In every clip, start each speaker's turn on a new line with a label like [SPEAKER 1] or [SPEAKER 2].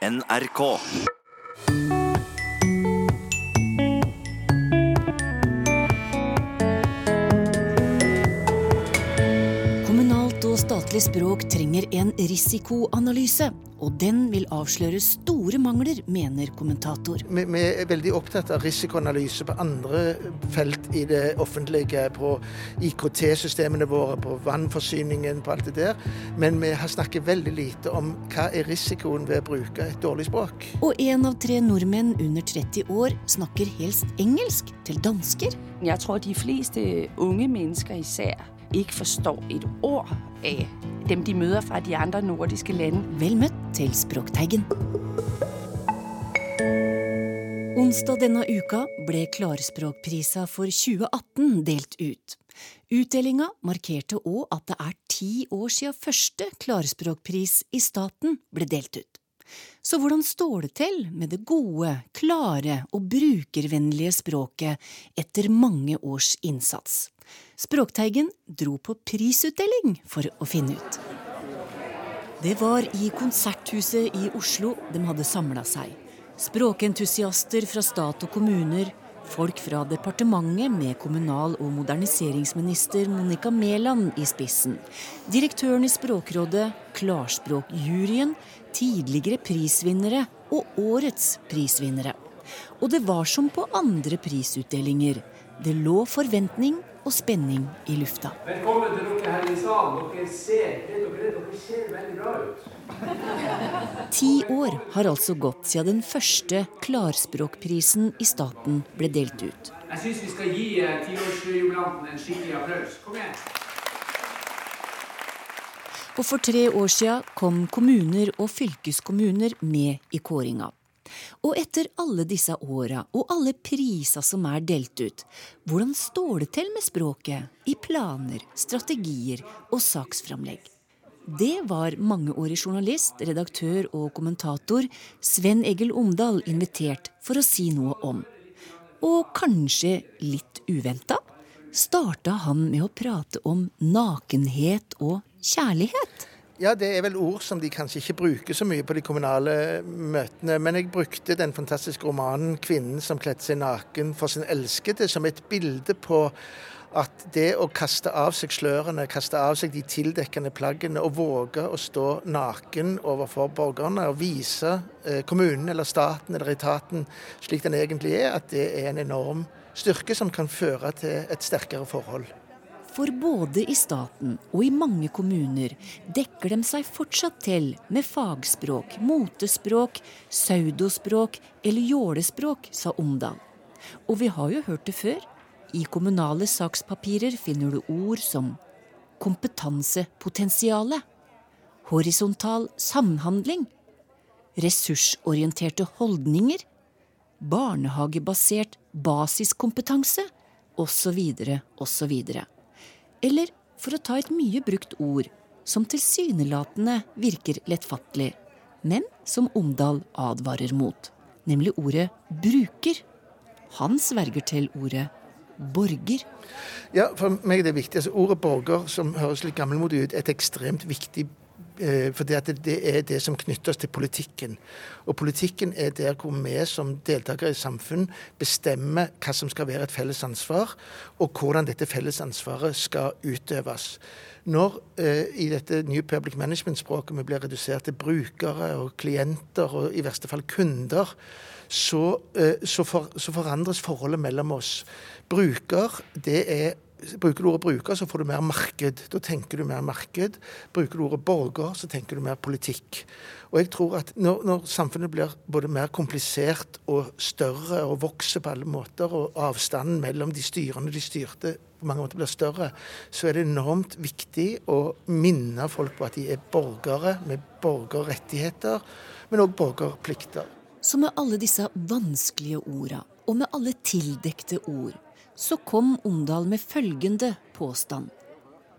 [SPEAKER 1] NRK.
[SPEAKER 2] Kommunalt språk trenger en risikoanalyse, og den vil avsløre store mangler, mener kommentator.
[SPEAKER 3] Vi, vi er veldig opptatt av risikoanalyse på andre felt i det offentlige. På IKT-systemene våre, på vannforsyningen, på alt det der. Men vi har snakket veldig lite om hva er risikoen ved å bruke et dårlig språk.
[SPEAKER 2] Og én av tre nordmenn under 30 år snakker helst engelsk til dansker.
[SPEAKER 4] Jeg tror de fleste unge mennesker især ikke forstår et ord av dem de møter fra de andre nordiske landene.
[SPEAKER 2] Vel møtt til Språkteigen. Onsdag denne uka ble Klarspråkprisa for 2018 delt ut. Utdelinga markerte òg at det er ti år siden første klarspråkpris i staten ble delt ut. Så hvordan står det til med det gode, klare og brukervennlige språket etter mange års innsats? Språkteigen dro på prisutdeling for å finne ut. Det var i Konserthuset i Oslo de hadde samla seg. Språkentusiaster fra stat og kommuner, folk fra departementet med kommunal- og moderniseringsminister Monica Mæland i spissen, direktøren i Språkrådet, Klarspråkjuryen, tidligere prisvinnere og årets prisvinnere. Og det var som på andre prisutdelinger. Det lå forventning og spenning i lufta.
[SPEAKER 5] Velkommen til dere her i salen. Dere ser, dere, dere ser veldig bra ut.
[SPEAKER 2] Ti år har altså gått siden den første klarspråkprisen i staten ble delt ut.
[SPEAKER 5] Jeg syns vi skal gi eh, tiårsjubilanten en skikkelig applaus. Kom igjen.
[SPEAKER 2] Og for tre år siden kom kommuner og fylkeskommuner med i kåringa. Og etter alle disse åra og alle priser som er delt ut, hvordan står det til med språket i planer, strategier og saksframlegg? Det var mangeårig journalist, redaktør og kommentator Sven Egil Omdal invitert for å si noe om. Og kanskje litt uventa starta han med å prate om nakenhet og kjærlighet.
[SPEAKER 3] Ja, det er vel ord som de kanskje ikke bruker så mye på de kommunale møtene. Men jeg brukte den fantastiske romanen 'Kvinnen som kledde seg naken for sin elskede' som et bilde på at det å kaste av seg slørene, kaste av seg de tildekkende plaggene og våge å stå naken overfor borgerne og vise eh, kommunen eller staten eller etaten slik den egentlig er, at det er en enorm styrke som kan føre til et sterkere forhold.
[SPEAKER 2] For både i staten og i mange kommuner dekker de seg fortsatt til med fagspråk, motespråk, pseudospråk eller jålespråk, sa Omdal. Og vi har jo hørt det før. I kommunale sakspapirer finner du ord som kompetansepotensiale, horisontal samhandling, ressursorienterte holdninger, barnehagebasert basiskompetanse, osv., osv. Eller for å ta et mye brukt ord, som tilsynelatende virker lettfattelig, men som Omdal advarer mot, nemlig ordet bruker. Han sverger til ordet borger.
[SPEAKER 3] Ja, for meg er det viktig. Altså, ordet borger, som høres litt gammelmodig ut, er et ekstremt viktig for det, det er det som knytter oss til politikken. Og politikken er der hvor vi som deltakere i samfunn bestemmer hva som skal være et felles ansvar, og hvordan dette felles ansvaret skal utøves. Når eh, i dette New Public Management-språket vi blir redusert til brukere og klienter og i verste fall kunder, så, eh, så, for, så forandres forholdet mellom oss. Bruker, det er Bruker du ordet bruker, så får du mer marked. Da tenker du mer marked. Bruker du ordet borger, så tenker du mer politikk. Og jeg tror at når, når, samfunnet blir både mer komplisert og større og vokser på alle måter, og avstanden mellom de styrende og de styrte på mange måter blir større, så er det enormt viktig å minne folk på at de er borgere med borgerrettigheter, men òg borgerplikter.
[SPEAKER 2] Så med alle disse vanskelige orda, og med alle tildekte ord, så kom Omdal med følgende påstand.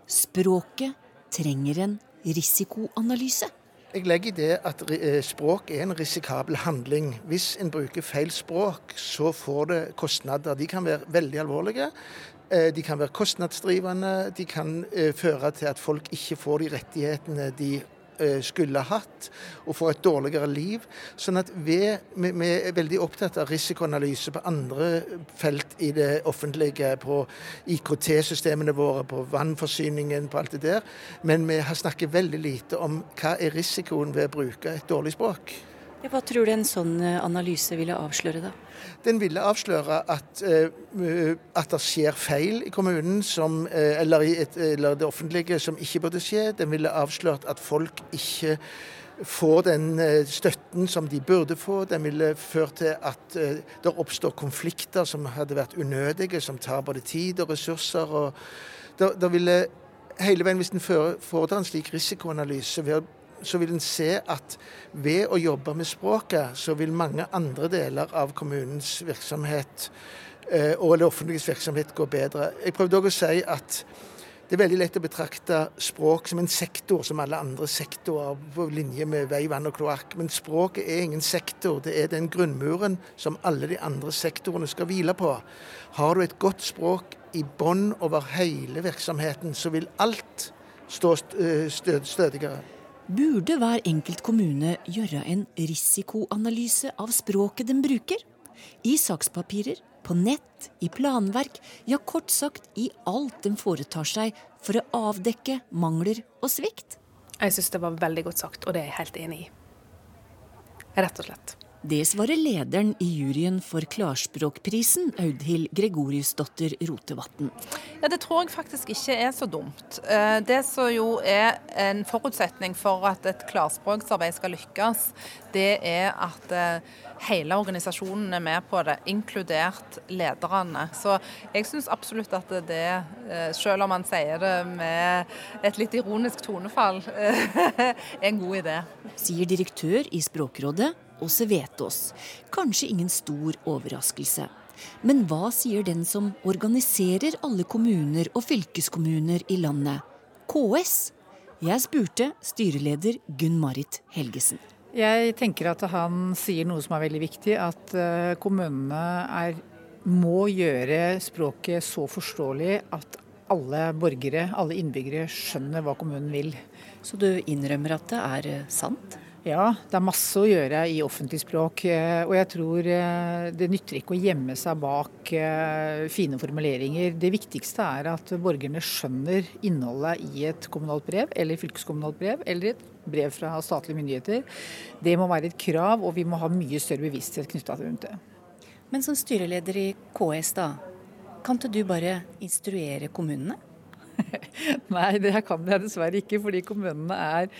[SPEAKER 2] Språket trenger en risikoanalyse.
[SPEAKER 3] Jeg legger i det at språk er en risikabel handling. Hvis en bruker feil språk, så får det kostnader. De kan være veldig alvorlige. De kan være kostnadsdrivende. De kan føre til at folk ikke får de rettighetene de eh, skulle hatt, og får et dårligere liv. Sånn at vi, vi er veldig opptatt av risikoanalyse på andre felt i det offentlige, på IKT-systemene våre, på vannforsyningen, på alt det der. Men vi har snakket veldig lite om hva er risikoen ved å bruke et dårlig språk.
[SPEAKER 2] Hva tror du en sånn eh, analyse ville avsløre, da?
[SPEAKER 3] Den ville avsløre at, uh, at det skjer feil i kommunen som, uh, eller i et, eller det offentlige som ikke burde skje. Den ville avslørt at folk ikke får den uh, støtten som de burde få. Den ville ført til at det oppstår konflikter som hadde vært unødige, som tar både tid og ressurser. og det, ville hele veien, Hvis en foretar en slik risikoanalyse ved å så vil en se at ved å jobbe med språket, så vil mange andre deler av kommunens virksomhet eh, og det offentliges virksomhet gå bedre. Jeg prøvde òg å si at det er veldig lett å betrakte språk som en sektor, som alle andre sektorer, på linje med vei, vann og kloakk. Men språket er ingen sektor. Det er den grunnmuren som alle de andre sektorene skal hvile på. Har du et godt språk i bånn over hele virksomheten, så vil alt stå eh, stødigere
[SPEAKER 2] burde hver enkelt kommune gjøre en risikoanalyse av språket den bruker. I sakspapirer, på nett, i planverk, ja kort sagt i alt den foretar seg for å avdekke mangler og svikt.
[SPEAKER 1] Jeg syns det var veldig godt sagt, og det er jeg helt enig i. Rett og slett.
[SPEAKER 2] Det svarer lederen i juryen for Klarspråkprisen, Audhild Gregoriusdotter Rotevatn.
[SPEAKER 6] Ja, Det tror jeg faktisk ikke er så dumt. Eh, det som jo er en forutsetning for at et klarspråksarbeid skal lykkes, det er at eh, hele organisasjonen er med på det, inkludert lederne. Så jeg syns absolutt at det, eh, selv om man sier det med et litt ironisk tonefall, er en god idé.
[SPEAKER 2] Sier direktør i Språkrådet, Åse Sevetos. Kanskje ingen stor overraskelse. Men hva sier den som organiserer alle kommuner og fylkeskommuner i landet, KS? Jeg spurte styreleder Gunn-Marit Helgesen.
[SPEAKER 7] Jeg tenker at han sier noe som er veldig viktig, at eh, kommunene er, må gjøre språket så forståelig at alle borgere, alle innbyggere, skjønner hva kommunen vil.
[SPEAKER 2] Så du innrømmer at det er eh, sant?
[SPEAKER 7] Ja, det er masse å gjøre i offentlig språk. Eh, og jeg tror eh, det nytter ikke å gjemme seg bak eh, fine formuleringer. Det viktigste er at borgerne skjønner innholdet i et kommunalt brev, eller fylkeskommunalt brev, eller et brev fra statlige myndigheter. Det må være et krav, og vi må ha mye større bevissthet knytta til det.
[SPEAKER 2] Men som styreleder i KS, da. Kan ikke du bare instruere kommunene?
[SPEAKER 7] Nei, det kan jeg dessverre ikke, fordi kommunene er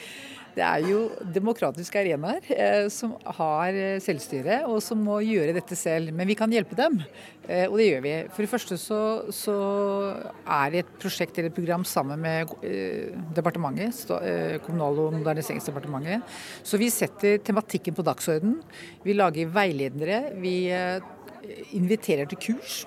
[SPEAKER 7] det er jo demokratiske arenaer eh, som har eh, selvstyre, og som må gjøre dette selv. Men vi kan hjelpe dem, eh, og det gjør vi. For det første så, så er det et prosjekt eller et program sammen med departementet, Kommunal- og moderniseringsdepartementet. Så vi setter tematikken på dagsorden. Vi lager veiledere. Vi inviterer til kurs.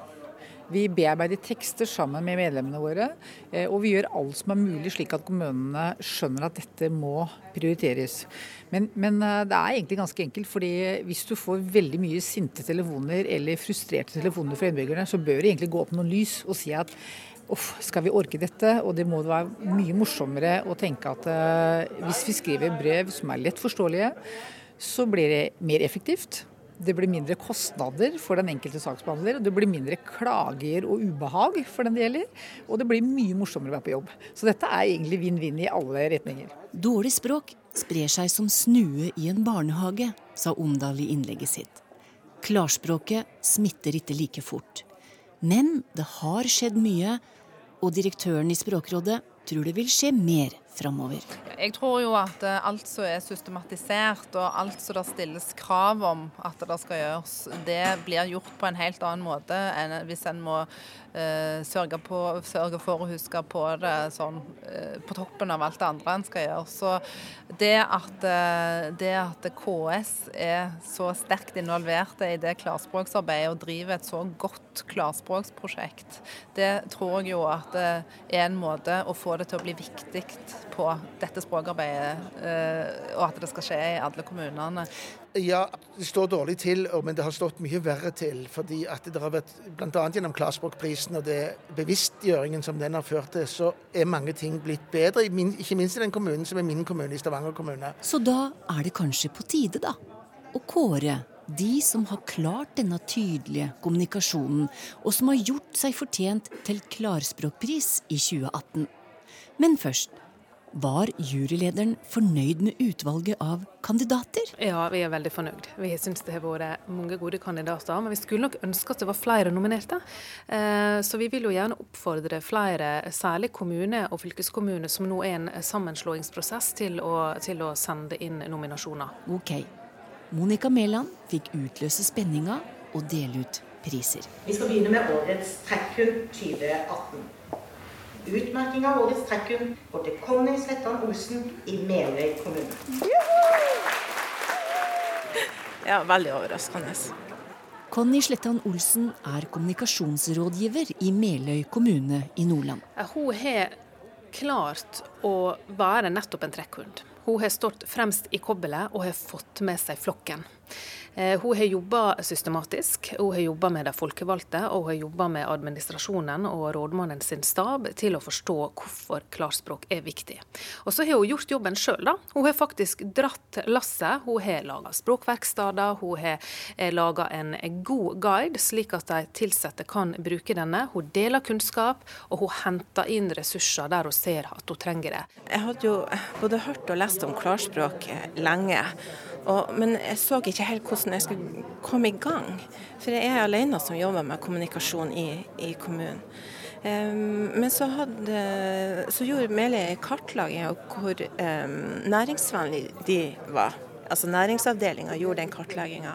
[SPEAKER 7] Vi bearbeider tekster sammen med medlemmene våre, eh, og vi gjør alt som er mulig slik at kommunene skjønner at dette må prioriteres. Men, men, eh, det er egentlig ganske enkelt, fordi hvis du får veldig mye sinte telefoner eller frustrerte telefoner fra innbyggerne, så bør det egentlig gå opp noen lys og si at Uff, skal vi orke dette? Og det må være mye morsommere å tenke at uh, hvis vi skriver brev som er lett forståelige, så blir det mer effektivt. Det blir mindre kostnader for den enkelte saksbehandler, det blir mindre klager og ubehag for den det gjelder. Og det blir mye morsommere å være på jobb. Så dette er egentlig vinn-vinn i alle retninger.
[SPEAKER 2] Dårlig språk sprer seg som snue i en barnehage, sa Omdal i innlegget sitt. Klarspråket smitter ikke like fort. Men det har skjedd mye, og direktøren i Språkrådet tror det vil skje mer framover.
[SPEAKER 6] Jeg tror jo at eh, alt som er systematisert, og alt som det stilles krav om at det skal gjøres, det blir gjort på en helt annen måte enn hvis en må uh, sørge, på, sørge, for å huske på det sånn uh, på toppen av alt det andre en skal gjøre. Så det at, uh, det at KS er så sterkt involvert i det klarspråksarbeidet og driver et så godt klarspråksprosjekt, det tror jeg jo at det er en måte å få det til å bli viktig på dette språkarbeidet, og at det skal skje i alle kommunene.
[SPEAKER 3] Ja, det står dårlig til, men det har stått mye verre til. fordi at det har vært, Bl.a. gjennom Klarspråkprisen og det bevisstgjøringen som den har ført til, så er mange ting blitt bedre. Ikke minst i den kommunen som er min kommune, i Stavanger kommune.
[SPEAKER 2] Så da er det kanskje på tide, da, å kåre de som har klart denne tydelige kommunikasjonen, og som har gjort seg fortjent til Klarspråkpris i 2018. Men først. Var jurylederen fornøyd med utvalget av kandidater?
[SPEAKER 1] Ja, vi er veldig fornøyd. Vi syns det har vært mange gode kandidater. Men vi skulle nok ønske at det var flere nominerte. Eh, så vi vil jo gjerne oppfordre flere, særlig kommuner og fylkeskommuner, som nå er en sammenslåingsprosess, til å, til å sende inn nominasjoner.
[SPEAKER 2] Ok. Monica Mæland fikk utløse spenninga og dele ut priser.
[SPEAKER 8] Vi skal begynne med årets trekkhund 2018. Utmerking av årets trekkhund går til Conny Slettan Olsen i Meløy kommune.
[SPEAKER 9] Ja, veldig overraskende.
[SPEAKER 2] Conny Slettan Olsen er kommunikasjonsrådgiver i Meløy kommune i Nordland.
[SPEAKER 1] Hun har klart å være nettopp en trekkhund. Hun har stått fremst i kobbelet og har fått med seg flokken. Eh, hun har jobba systematisk. Hun har jobba med de folkevalgte, og hun har jobba med administrasjonen og rådmannen sin stab til å forstå hvorfor klarspråk er viktig. Og så har hun gjort jobben sjøl, da. Hun har faktisk dratt lasset. Hun har laga språkverksteder, hun har eh, laga en god guide, slik at de ansatte kan bruke denne. Hun deler kunnskap, og hun henter inn ressurser der hun ser at hun trenger det.
[SPEAKER 9] Jeg hadde jo både hørt og lest om klarspråk lenge. Og, men jeg så ikke helt hvordan jeg skulle komme i gang. For jeg er alene som jobber med kommunikasjon i, i kommunen. Um, men så, hadde, så gjorde Meli en kartlegging av hvor um, næringsvennlig de var. Altså Næringsavdelinga gjorde den kartlegginga.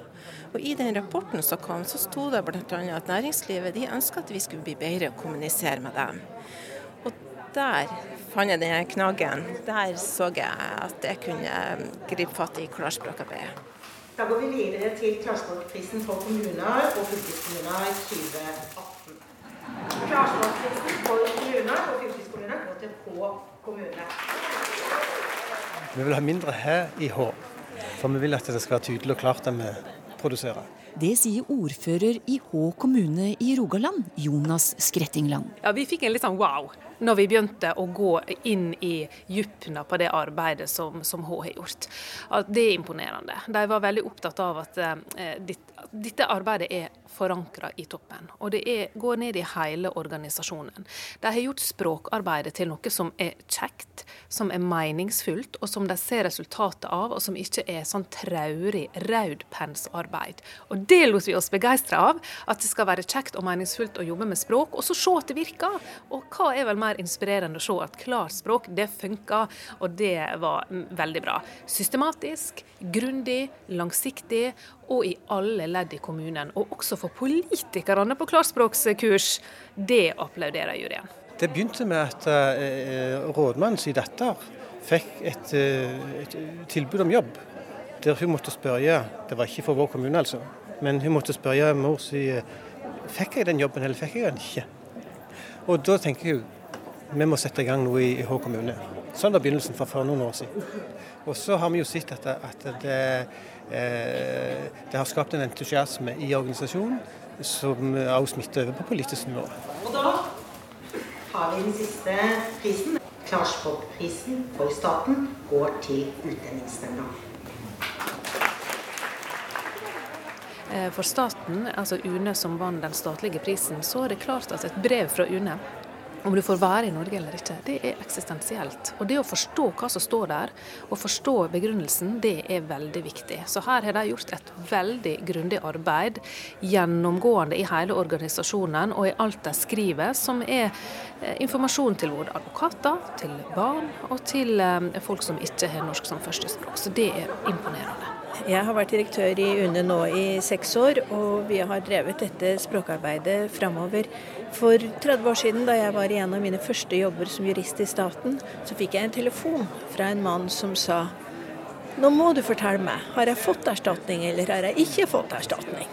[SPEAKER 9] Og I den rapporten som kom, så sto det bl.a. at næringslivet de ønska at vi skulle bli bedre å kommunisere med dem. Der fant jeg denne knaggen. Der så jeg at jeg kunne gripe fatt i klarspråkarbeidet.
[SPEAKER 8] Da går vi videre til Klarspråkprisen for kommuner og fylkeskommuner 2018. Klarspråkprisen for kommuner og fylkeskommuner går til H kommune.
[SPEAKER 10] Vi vil ha mindre hæ i H, for vi vil at det skal være tydelig og klart det vi produserer.
[SPEAKER 2] Det sier ordfører i Hå kommune i Rogaland, Jonas Skrettingland.
[SPEAKER 1] Ja, Vi fikk en litt sånn wow når vi begynte å gå inn i djupna på det arbeidet som, som Hå har gjort. Det er imponerende. De var veldig opptatt av at eh, ditt, dette arbeidet er forankra i toppen. Og det er, går ned i hele organisasjonen. De har gjort språkarbeidet til noe som er kjekt, som er meningsfullt, og som de ser resultatet av, og som ikke er sånn traurig raudpensarbeid. Og det lot vi oss begeistre av. At det skal være kjekt og meningsfullt å jobbe med språk, og så se at det virker. Og hva er vel mer inspirerende å se at klart språk, det funker, og det var veldig bra. Systematisk, grundig, langsiktig og i alle ledd i kommunen. Og også for politikerne på klarspråkskurs. Det applauderer juryen.
[SPEAKER 10] Det begynte med at uh, rådmannen sin datter fikk et, uh, et, tilbud om jobb. Der hun måtte spørre Det var ikke for vår kommune, altså. Men hun måtte spørre mor si Fikk jeg den jobben, eller fikk jeg den ikke? Og da tenker hun vi må sette i gang noe i, i Hå kommune. Sånn var begynnelsen for, for noen år siden. Og så har vi jo sett at, at det Eh, det har skapt en entusiasme i organisasjonen som også smitter over på politisk nivå.
[SPEAKER 8] Og da har vi den siste prisen. Klarspråkprisen for staten går til Utlendingsnemnda.
[SPEAKER 1] Eh, for staten, altså UNE som vant den statlige prisen, så er det klart at et brev fra UNE om du får være i Norge eller ikke, det er eksistensielt. Og det å forstå hva som står der, og forstå begrunnelsen, det er veldig viktig. Så her har de gjort et veldig grundig arbeid, gjennomgående i hele organisasjonen og i alt de skriver, som er eh, informasjon til våre advokater, til barn og til eh, folk som ikke har norsk som førstespråk. Så det er imponerende.
[SPEAKER 11] Jeg har vært direktør i UNE nå i seks år, og vi har drevet dette språkarbeidet framover. For 30 år siden, da jeg var i en av mine første jobber som jurist i staten, så fikk jeg en telefon fra en mann som sa nå må du fortelle meg, har jeg fått erstatning eller har jeg ikke fått erstatning?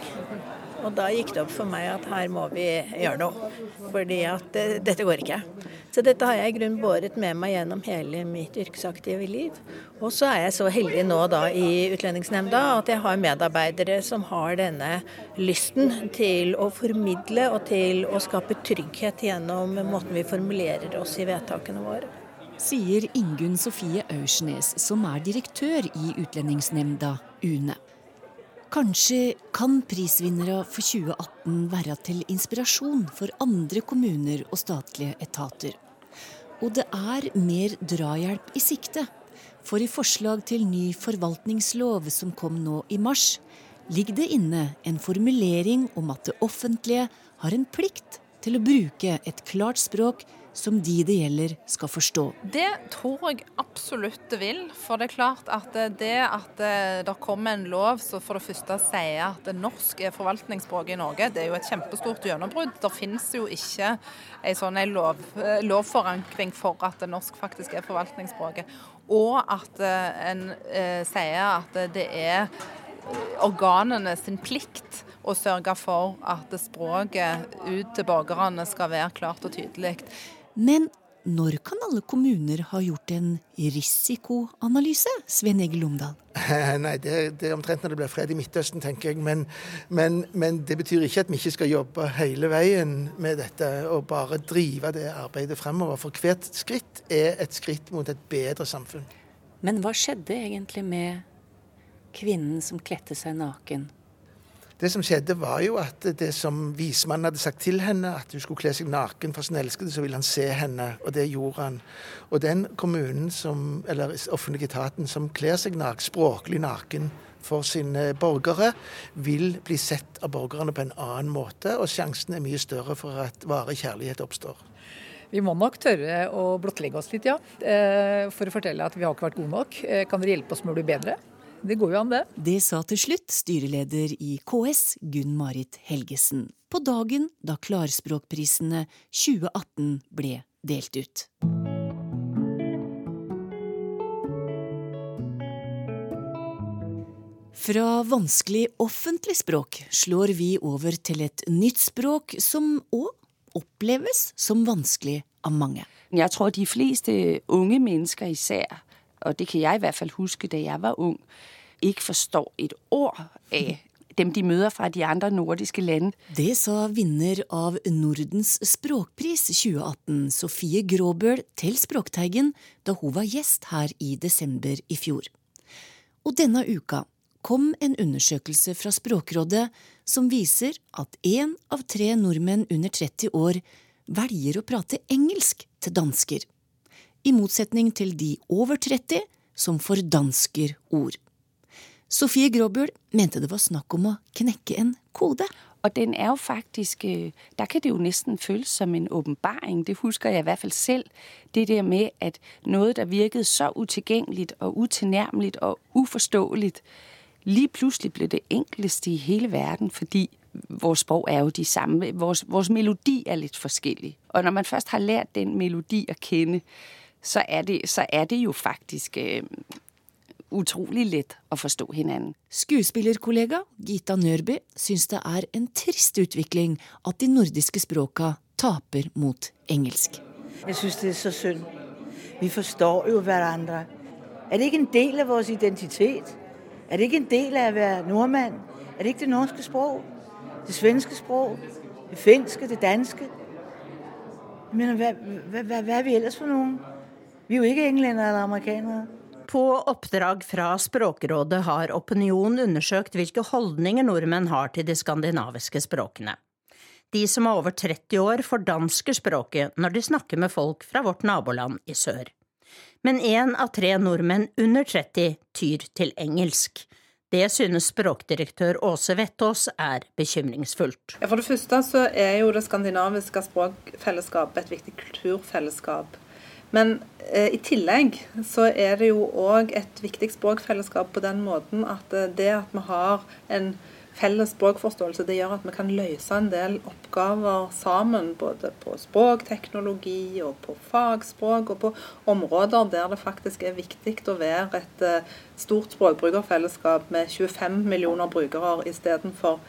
[SPEAKER 11] Og da gikk det opp for meg at her må vi gjøre noe, fordi at dette går ikke. Så dette har jeg i grunnen båret med meg gjennom hele mitt yrkesaktive liv. Og så er jeg så heldig nå da i Utlendingsnemnda at jeg har medarbeidere som har denne lysten til å formidle og til å skape trygghet gjennom måten vi formulerer oss i vedtakene våre.
[SPEAKER 2] Sier Ingunn Sofie Aursnes, som er direktør i Utlendingsnemnda, UNE. Kanskje kan prisvinnere for 2018 være til inspirasjon for andre kommuner og statlige etater. Og det er mer drahjelp i sikte. For i forslag til ny forvaltningslov som kom nå i mars, ligger det inne en formulering om at det offentlige har en plikt til å bruke et klart språk som de det gjelder skal forstå.
[SPEAKER 6] Det tror jeg absolutt det vil. For det er klart at det at det kommer en lov som for det første sier at norsk er forvaltningsspråket i Norge, det er jo et kjempestort gjennombrudd. Det finnes jo ikke en sånn lov, lovforankring for at norsk faktisk er forvaltningsspråket. Og at en eh, sier at det er organene sin plikt å sørge for at språket ut til borgerne skal være klart og tydelig.
[SPEAKER 2] Men når kan alle kommuner ha gjort en risikoanalyse, Sven Egil Lomdal?
[SPEAKER 3] Nei, det, det, er omtrent når det blir fred i Midtøsten, tenker jeg. Men, men, men, det betyr ikke at vi ikke skal jobbe hele veien med dette og bare drive det arbeidet fremover. For hvert skritt er et skritt mot et bedre samfunn.
[SPEAKER 12] Men hva skjedde egentlig med kvinnen som kledde seg naken
[SPEAKER 3] det som skjedde, var jo at det som vismannen hadde sagt til henne, at hun skulle kle seg naken for sin elskede, så ville han se henne, og det gjorde han. Og den kommunen som, eller offentlige etaten som kler seg naken, språklig naken for sine borgere, vil bli sett av borgerne på en annen måte, og sjansen er mye større for at varig kjærlighet oppstår.
[SPEAKER 7] Vi må nok tørre å blottlegge oss litt, ja. Eh, for å fortelle at vi har ikke vært gode nok. Eh, kan dere hjelpe oss med å bli bedre? Det går jo an, det.
[SPEAKER 2] Det sa til slutt styreleder i KS, Gunn-Marit Helgesen, på dagen da Klarspråkprisene 2018 ble delt ut. Fra vanskelig offentlig språk slår vi over til et nytt språk som òg oppleves som vanskelig av mange.
[SPEAKER 4] Jeg tror de fleste unge mennesker især og det kan jeg i hvert fall huske da jeg var ung, ikke forstår et ord av dem de møter fra de andre nordiske land.
[SPEAKER 2] Det sa vinner av Nordens språkpris 2018, Sofie Gråbøl, til Språkteigen da hun var gjest her i desember i fjor. Og denne uka kom en undersøkelse fra Språkrådet som viser at én av tre nordmenn under 30 år velger å prate engelsk til dansker i motsetning til de over 30 som fordansker ord. Sofie Gråbøl mente det var snakk om å knekke en kode.
[SPEAKER 4] Og den er jo faktisk øh, Der kan det jo nesten føles som en åpenbaring. Det husker jeg i hvert fall selv. Det der med at noe der virket så utilgjengelig og utilnærmelig og uforståelig, lige plutselig ble det enkleste i hele verden, fordi vores sprog er jo de samme. Vores, melodi er litt forskjellig. Og når man først har lært den melodi å kende, så er det, så er det jo faktisk uh, utrolig lett å forstå hverandre.
[SPEAKER 2] Skuespillerkollega Gita Nørby syns det er en trist utvikling at de nordiske språka taper mot engelsk.
[SPEAKER 13] Jeg syns det er så synd. Vi forstår jo hverandre. Er det ikke en del av vår identitet? Er det ikke en del av å være nordmann? Er det ikke det norske språk? Det svenske språk? Det finske? Det danske? Jeg mener, hva, hva, hva er vi ellers for noen? Vi er jo ikke englendere eller amerikanere.
[SPEAKER 14] På oppdrag fra Språkrådet har Opinion undersøkt hvilke holdninger nordmenn har til de skandinaviske språkene. De som er over 30 år, fordansker språket når de snakker med folk fra vårt naboland i sør. Men én av tre nordmenn under 30 tyr til engelsk. Det synes språkdirektør Åse Vettås er bekymringsfullt.
[SPEAKER 6] For det første så er jo det skandinaviske språkfellesskapet et viktig kulturfellesskap men eh, i tillegg så er det jo òg et viktig språkfellesskap på den måten at eh, det at vi har en felles språkforståelse, det gjør at vi kan løse en del oppgaver sammen. Både på språkteknologi og på fagspråk, og på områder der det faktisk er viktig å være et eh, stort språkbrukerfellesskap med 25 millioner brukere istedenfor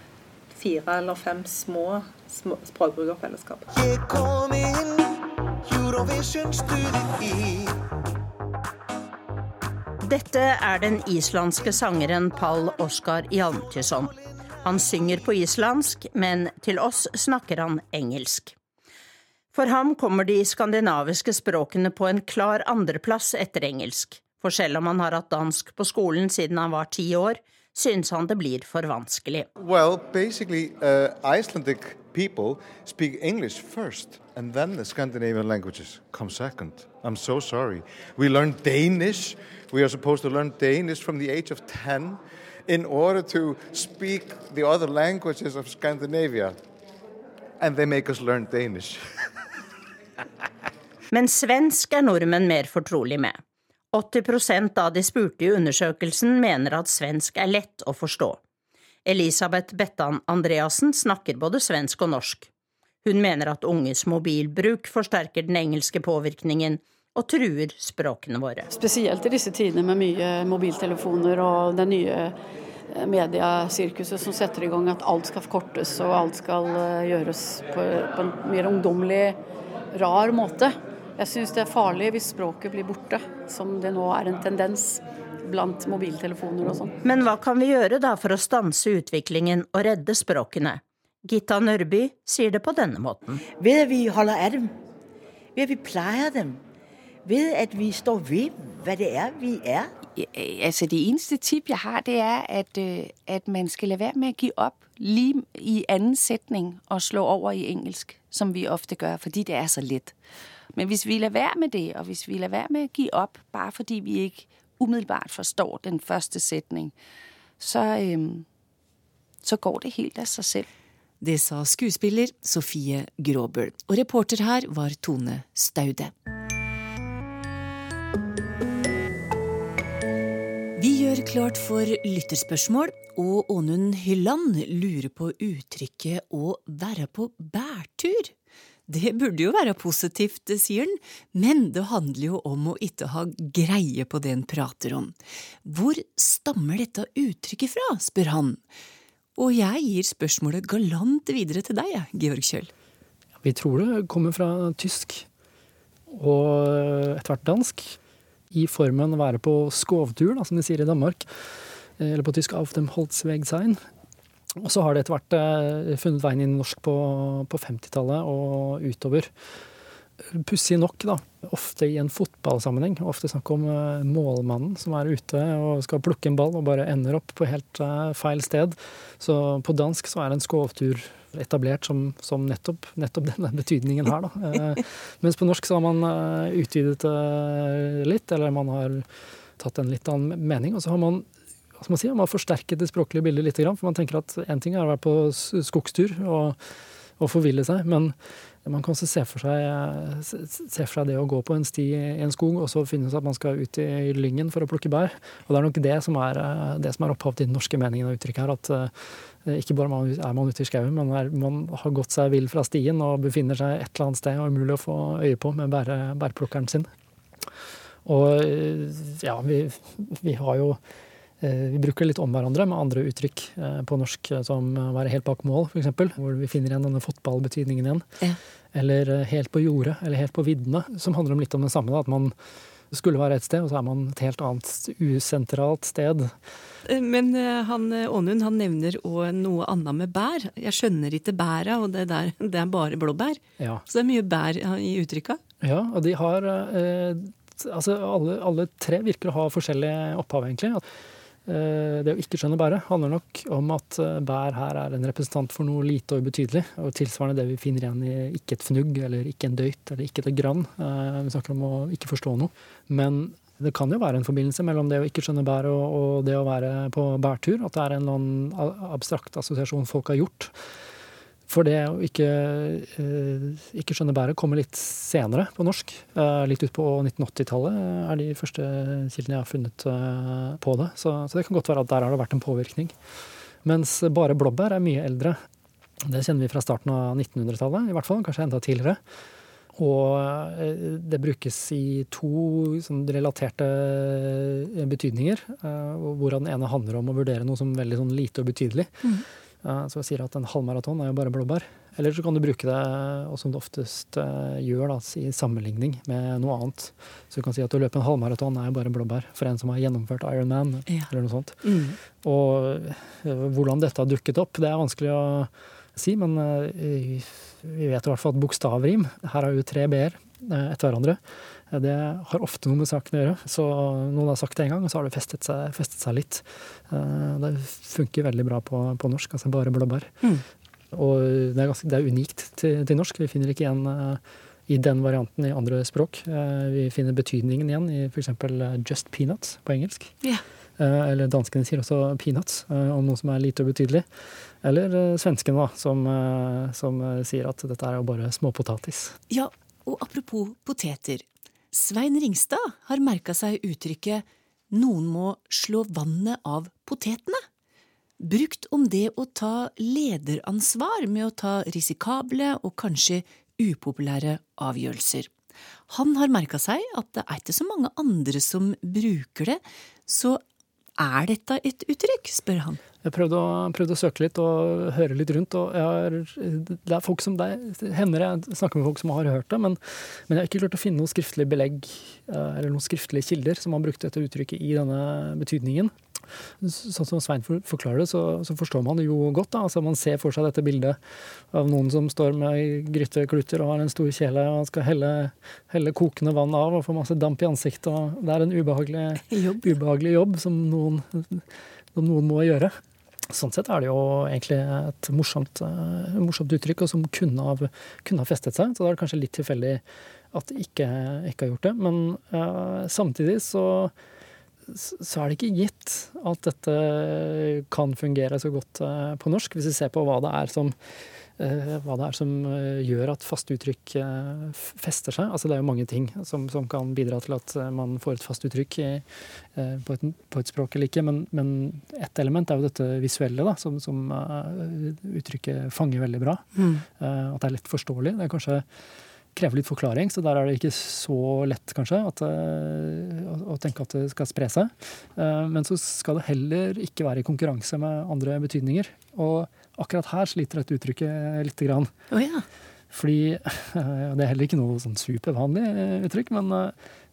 [SPEAKER 6] fire eller fem små, språkbrukerfellesskap. You
[SPEAKER 15] Eurovision Studio
[SPEAKER 14] Dette er den islandske sangeren Pall Oskar Hjalmtysson. Han synger på islandsk, men til oss snakker han engelsk. For ham kommer de skandinaviske språkene på en klar andreplass etter engelsk, for selv om han har hatt dansk på skolen siden han var ti år, syns han det blir for vanskelig.
[SPEAKER 16] Well, basically, Icelandic people speak English first, and then the Scandinavian languages come second. I'm so sorry. We learn Danish. We are supposed to learn Danish from the age of 10 in order to speak the other languages of Scandinavia. And they make us learn Danish.
[SPEAKER 14] Men svensk er nordmenn mer fortrolig med. 80 av de spurte i undersøkelsen mener at svensk er lett å forstå. Elisabeth Bettan Andreassen snakker både svensk og norsk. Hun mener at unges mobilbruk forsterker den engelske påvirkningen og truer språkene våre.
[SPEAKER 17] Spesielt i disse tider med mye mobiltelefoner og det nye eh, mediesirkuset som setter i gang at alt skal forkortes og alt skal eh, gjøres på, på en mer ungdommelig, rar måte. Jeg syns det er farlig hvis språket blir borte, som det nå er en tendens blant mobiltelefoner og sånn.
[SPEAKER 14] Men hva kan vi gjøre da for å stanse utviklingen og redde språkene? Gitta Nørby sier det på denne måten.
[SPEAKER 13] Ved at vi holder av dem. Ved at vi pleier dem. Ved at vi står ved hva det er vi er.
[SPEAKER 4] Altså Det eneste tip jeg har, det er at, øh, at man skal la være med å gi opp lige i annen setning og slå over i engelsk, som vi ofte gjør, fordi det er så lett. Men hvis vi lader være med det, og hvis vi lader være med å gi opp bare fordi vi ikke umiddelbart forstår den første setning, så, øhm, så går det helt av seg selv.
[SPEAKER 2] Det sa skuespiller Sofie Gråbøl, og reporter her var Tone Staude. Vi gjør klart for lytterspørsmål, og Ånund Hylland lurer på uttrykket 'å være på bærtur'. Det burde jo være positivt, sier han, men det handler jo om å ikke ha greie på det en prater om. Hvor stammer dette uttrykket fra, spør han. Og jeg gir spørsmålet galant videre til deg, Georg Kjøll.
[SPEAKER 18] Vi tror det kommer fra tysk og etter hvert dansk. I formen være på skovtur, da, som de sier i Danmark. Eller på tysk auf dem Holzweg sein. Og så har det etter hvert eh, funnet veien inn i norsk på, på 50-tallet og utover. Pussig nok, da, ofte i en fotballsammenheng. Ofte snakk om eh, målmannen som er ute og skal plukke en ball og bare ender opp på helt eh, feil sted. Så på dansk så er en skovtur etablert som, som nettopp, nettopp, denne betydningen her, da. Mens på norsk så har man utvidet det litt, eller man har tatt en litt annen mening. Og så har man hva skal man si, man har forsterket det språklige bildet litt. For man tenker at én ting er å være på skogstur og, og forville seg, men man kan også se for, seg, se for seg det å gå på en sti i en skog, og så finne ut at man skal ut i lyngen for å plukke bær. Og det er nok det som er, det som er opphav til den norske meningen og uttrykket her. At uh, ikke bare er man ute i skauen, men er, man har gått seg vill fra stien og befinner seg et eller annet sted og er umulig å få øye på med bære, bærplukkeren sin. Og ja, vi, vi har jo Eh, vi bruker litt om hverandre med andre uttrykk eh, på norsk, eh, som å være helt bak mål, f.eks. Hvor vi finner igjen denne fotballbetydningen igjen. Ja. Eller helt på jordet, eller helt på viddene. Som handler om litt om det samme. Da, at man skulle være et sted, og så er man et helt annet usentralt sted.
[SPEAKER 2] Men han, Ånund han nevner òg noe annet med bær. Jeg skjønner ikke bæra, og det, der, det er bare blåbær. Ja. Så det er mye bær i uttrykka.
[SPEAKER 18] Ja, og de har eh, Altså alle, alle, tre virker å ha forskjellig opphav, egentlig. Eh, det å ikke skjønne bæret handler nok om at eh, bær her er en representant for noe lite og ubetydelig. Og tilsvarende det vi finner igjen i ikke et fnugg eller ikke en døyt eller ikke et grann. Eh, vi snakker om å ikke forstå noe. Men det kan jo være en forbindelse mellom det å ikke skjønne bær og, og det å være på bærtur. At det er en eller annen abstrakt assosiasjon folk har gjort. For det å ikke, eh, ikke skjønne bæret kommer litt senere på norsk. Eh, litt ut på 1980-tallet er de første kildene jeg har funnet eh, på det. Så, så, det kan godt være at der har det vært en påvirkning. Mens bare blåbær er mye eldre. Det kjenner vi fra starten av 1900-tallet, i hvert fall. Kanskje enda tidligere. Og det brukes i to sånn, relaterte betydninger. Hvorav den ene handler om å vurdere noe som veldig sånn, lite og betydelig. Mm. Så jeg sier at en halvmaraton er jo bare blåbær. Eller så kan du bruke det, og som du oftest eh, gjør, da, i sammenligning med noe annet. Så du kan si at å løpe en halvmaraton er jo bare blåbær for en som har gjennomført Ironman,
[SPEAKER 2] Ja.
[SPEAKER 18] eller noe sånt.
[SPEAKER 2] Mm.
[SPEAKER 18] Og eh, hvordan dette har dukket opp, det er vanskelig å si, men eh, vi vet i hvert fall at bokstavrim Her har jo tre b-er etter hverandre. Det har ofte noe med saken å gjøre. Så noen har sagt det en gang, og så har det festet seg, festet seg litt. Eh, Det funker veldig bra på, på norsk, altså bare blåbær.
[SPEAKER 2] Mm.
[SPEAKER 18] Og det er, ganske, det er unikt til, til norsk. Vi finner ikke igjen eh, i den varianten i andre språk. Eh, Vi finner betydningen igjen i f.eks. just peanuts på engelsk. Eh, Eller danskene sier også peanuts om noe som er lite og betydelig. Eller svenskene, da, som, som sier at dette er jo bare småpotatis.
[SPEAKER 2] Ja, og apropos poteter. Svein Ringstad har merka seg uttrykket 'noen må slå vannet av potetene'. Brukt om det å ta lederansvar med å ta risikable og kanskje upopulære avgjørelser. Han har merka seg at det er ikke så mange andre som bruker det, så er dette et uttrykk, spør han.
[SPEAKER 18] Jeg prøvde å, prøvde å søke litt og høre litt rundt. og har, Det er folk som det hender jeg snakker med folk som har hørt det, men, men jeg har ikke klart å finne noe skriftlig belegg eh, eller noen skriftlige kilder som har brukt dette uttrykket i denne betydningen. Sånn som Svein forklarer det, så, så forstår man det jo godt. Da. Altså, man ser for seg dette bildet av noen som står med grytekluter og har en stor kjele og skal helle, helle kokende vann av og få masse damp i ansiktet. og Det er en ubehagelig
[SPEAKER 2] jobb,
[SPEAKER 18] ubehagelig jobb som, noen, som noen må gjøre. Sånn sett er det jo egentlig et morsomt, eh, morsomt uttrykk, og som kunne ha, kunne ha festet seg. Så da er det kanskje litt tilfeldig at det ikke, ikke har gjort det. Men uh, samtidig så, så er det ikke gitt at dette kan fungere så godt eh, på norsk, hvis vi ser på hva det er som, eh, det er som eh, gjør at faste uttrykk fester seg. Altså det er jo mange ting som, som kan bidra til at man får et fast uttrykk i, på, et, på et språk eller ikke. Men, men ett element er jo dette visuelle, da, som, som uttrykket fanger veldig bra.
[SPEAKER 2] Mm.
[SPEAKER 18] At det er lett forståelig. Det er kanskje krever litt forklaring, så der er det ikke så lett kanskje at, eh, å, å tenke at det skal spre seg. Eh, Men så skal det heller ikke være i konkurranse med andre betydninger. Og akkurat her sliter dette uttrykket lite grann.
[SPEAKER 2] Oh, ja.
[SPEAKER 18] Fordi det er heller ikke noe sånn supervanlig eh, uttrykk, men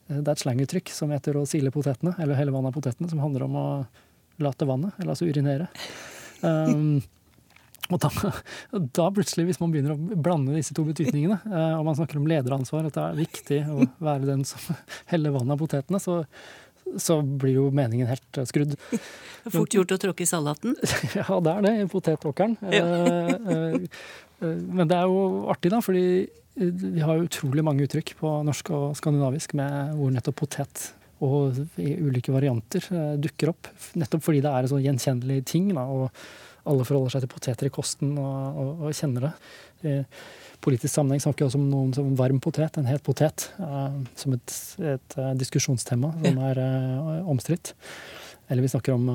[SPEAKER 18] det er et slanguttrykk som heter å sile potetene, eller helle vannet av potetene, som handler om å late vannet, eller altså urinere. Um, og da, da plutselig, hvis man begynner å blande disse to betydningene, eh, og man snakker om lederansvar, at det er viktig å være den som heller vann av potetene, så, så blir jo meningen helt eh, skrudd.
[SPEAKER 2] Fort gjort å tråkke i salaten.
[SPEAKER 18] Ja, det er det, i potetåkeren. Eh, eh, Men det er jo artig, da, fordi vi har utrolig mange uttrykk på norsk og skandinavisk med ord nettopp potet og i ulike varianter dukker opp. Nettopp fordi det er en sånn gjenkjennelig ting, da, og alle forholder seg til poteter i kosten og, og, og kjenner det. I politisk sammenheng snakker vi også om noen som varm potet, en het potet, uh, som et, et uh, diskusjonstema som er eh, omstridt. Eller vi snakker om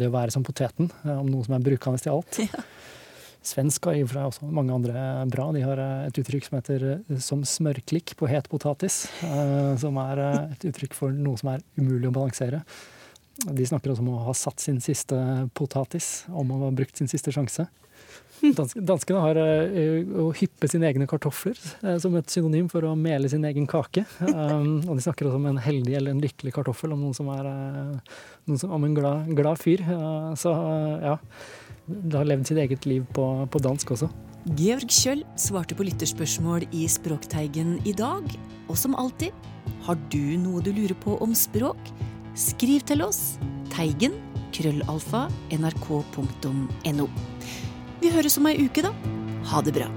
[SPEAKER 18] det å være som poteten, om noe som er brukende til alt. Svensk har i og for seg også mange andre bra. De har et uttrykk som heter 'som smørklikk på het potatis'. Som er et uttrykk for noe som er umulig å balansere. De snakker også om å ha satt sin siste potatis, om å ha brukt sin siste sjanse. Danskene har eh, å hyppe sine egne kartofler eh, som et synonym for å mele sin egen kake. Um, og de snakker også om en heldig eller en lykkelig kartoffel, om noen som er eh, noen som, om en glad, glad fyr. Så ja, det har levd sitt eget liv på, på dansk også.
[SPEAKER 2] Georg Kjøll svarte på lytterspørsmål i Språkteigen i dag. Og som alltid, har du noe du lurer på om språk? Skriv til oss teigen krøllalfa nrk.no. Vi høres om ei uke, da. Ha det bra.